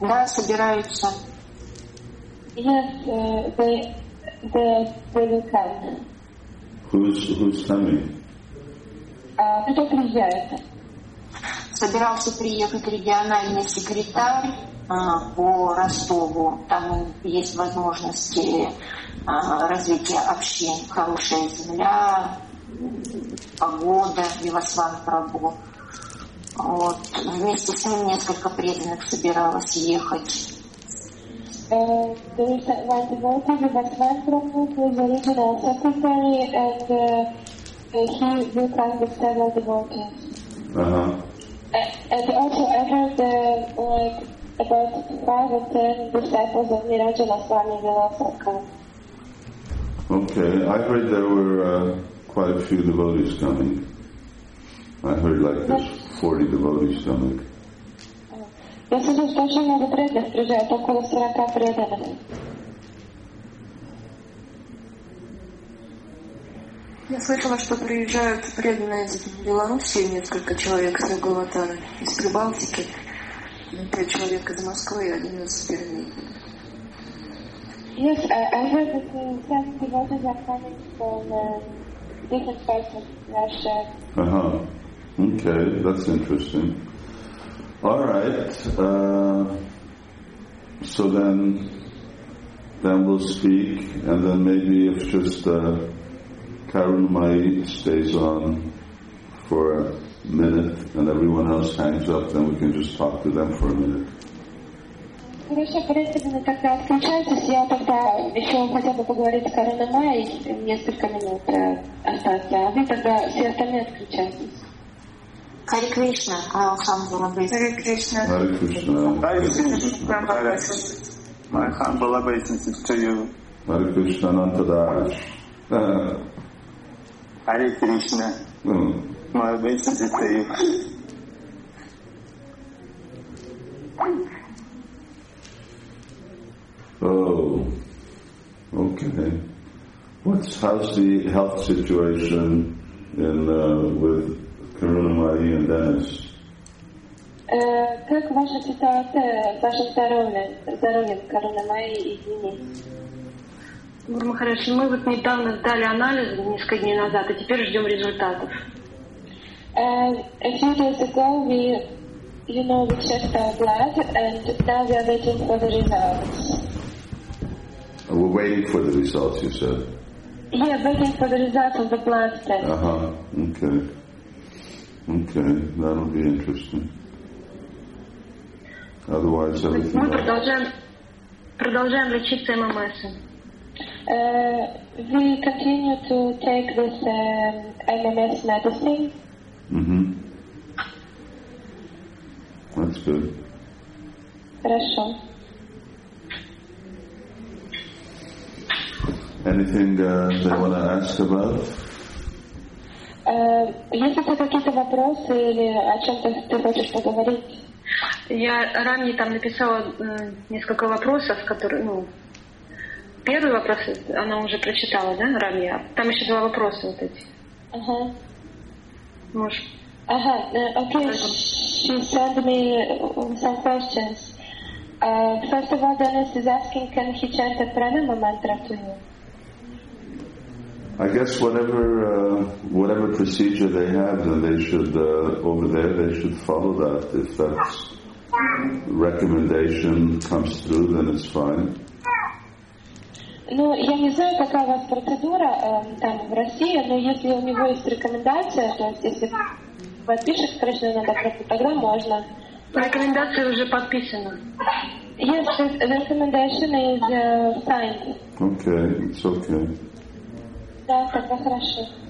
Да, собираются. Yes, uh, they, they, they will come. Who's who's coming? А кто приезжает? Собирался приехать региональный секретарь по Ростову. Там есть возможности а, развития общин, хорошая земля, погода, Вивасван Прабу. Вот. Вместе с ним несколько преданных собиралось ехать. Uh, there is one devotee, Vivasvan Prabhu, who is the regional secretary, and uh, uh, he will come with several devotees. Uh huh. A- And also I heard the like about. Okay, I heard there were uh, quite a few devotees coming. I heard like there's 40 devotees coming. Я слышал, что приезжает, около 40 преданных. Я слышала, что приезжают преданные из Белоруссии, несколько человек с Юго-Ватана, из Прибалтики, ну, пять человек из Москвы и один из Перми. Yes, I, I heard that uh, some devotees are coming from uh, different parts of Russia. Uh-huh. Okay, that's interesting. All right. Uh, so then, then we'll speak, and then maybe if just uh, Karun Mai stays on for a minute, and everyone else hangs up, then we can just talk to them for a minute. Хорошо, преданные тогда отключайтесь, я тогда еще хотя бы поговорить с Караной Майей, несколько минут э, остаться, а вы тогда все остальные отключайтесь. Хари Кришна, Алхамдула Хари Кришна. Hare Krishna. My humble obeisances to you. Hare Krishna Anantadash. Uh, Hare Krishna. mm. My obeisances to you. Oh, okay. What's how's the health situation in uh, with Karuna Mai and Dennis? Э, как ваша ситуация с вашим здоровьем, здоровьем Караной Майи и Денис? Гуру Махараш, мы вот недавно сдали анализ несколько дней назад, и теперь ждем результатов. Uh, a few days ago, we, you know, we checked our blood, and now we are waiting for the results. Uh, We're waiting for the results. You said. Yeah, waiting for the results of the blood test. Uh huh. Okay. Okay, that'll be interesting. Otherwise, everything. Мы else- продолжаем, продолжаем лечиться ММС. Uh, we continue to take this um, MMS medicine. That's good. Хорошо. Anything uh, they want to ask about? Э, Есть тебя какие-то вопросы или о чем-то ты хочешь поговорить? Я ранее там написала э, несколько вопросов, которые, ну, первый вопрос она уже прочитала, да, ранее. Там еще два вопроса вот эти. Ага. Можешь? Ага, э, okay. She sent me uh, some questions. Uh, first of all, Dennis is asking, can he chant a pranama mantra to you? I guess whatever uh, whatever procedure they have, then they should uh, over there they should follow that. If that recommendation comes through, then it's fine. Ну, я не знаю, какая у вас процедура э, там в России, но если у него есть рекомендация, то есть если подпишет Кришна на тогда можно. Рекомендация уже подписана. Yes, the recommendation is uh, signed. Okay, it's okay. Да, тогда хорошо.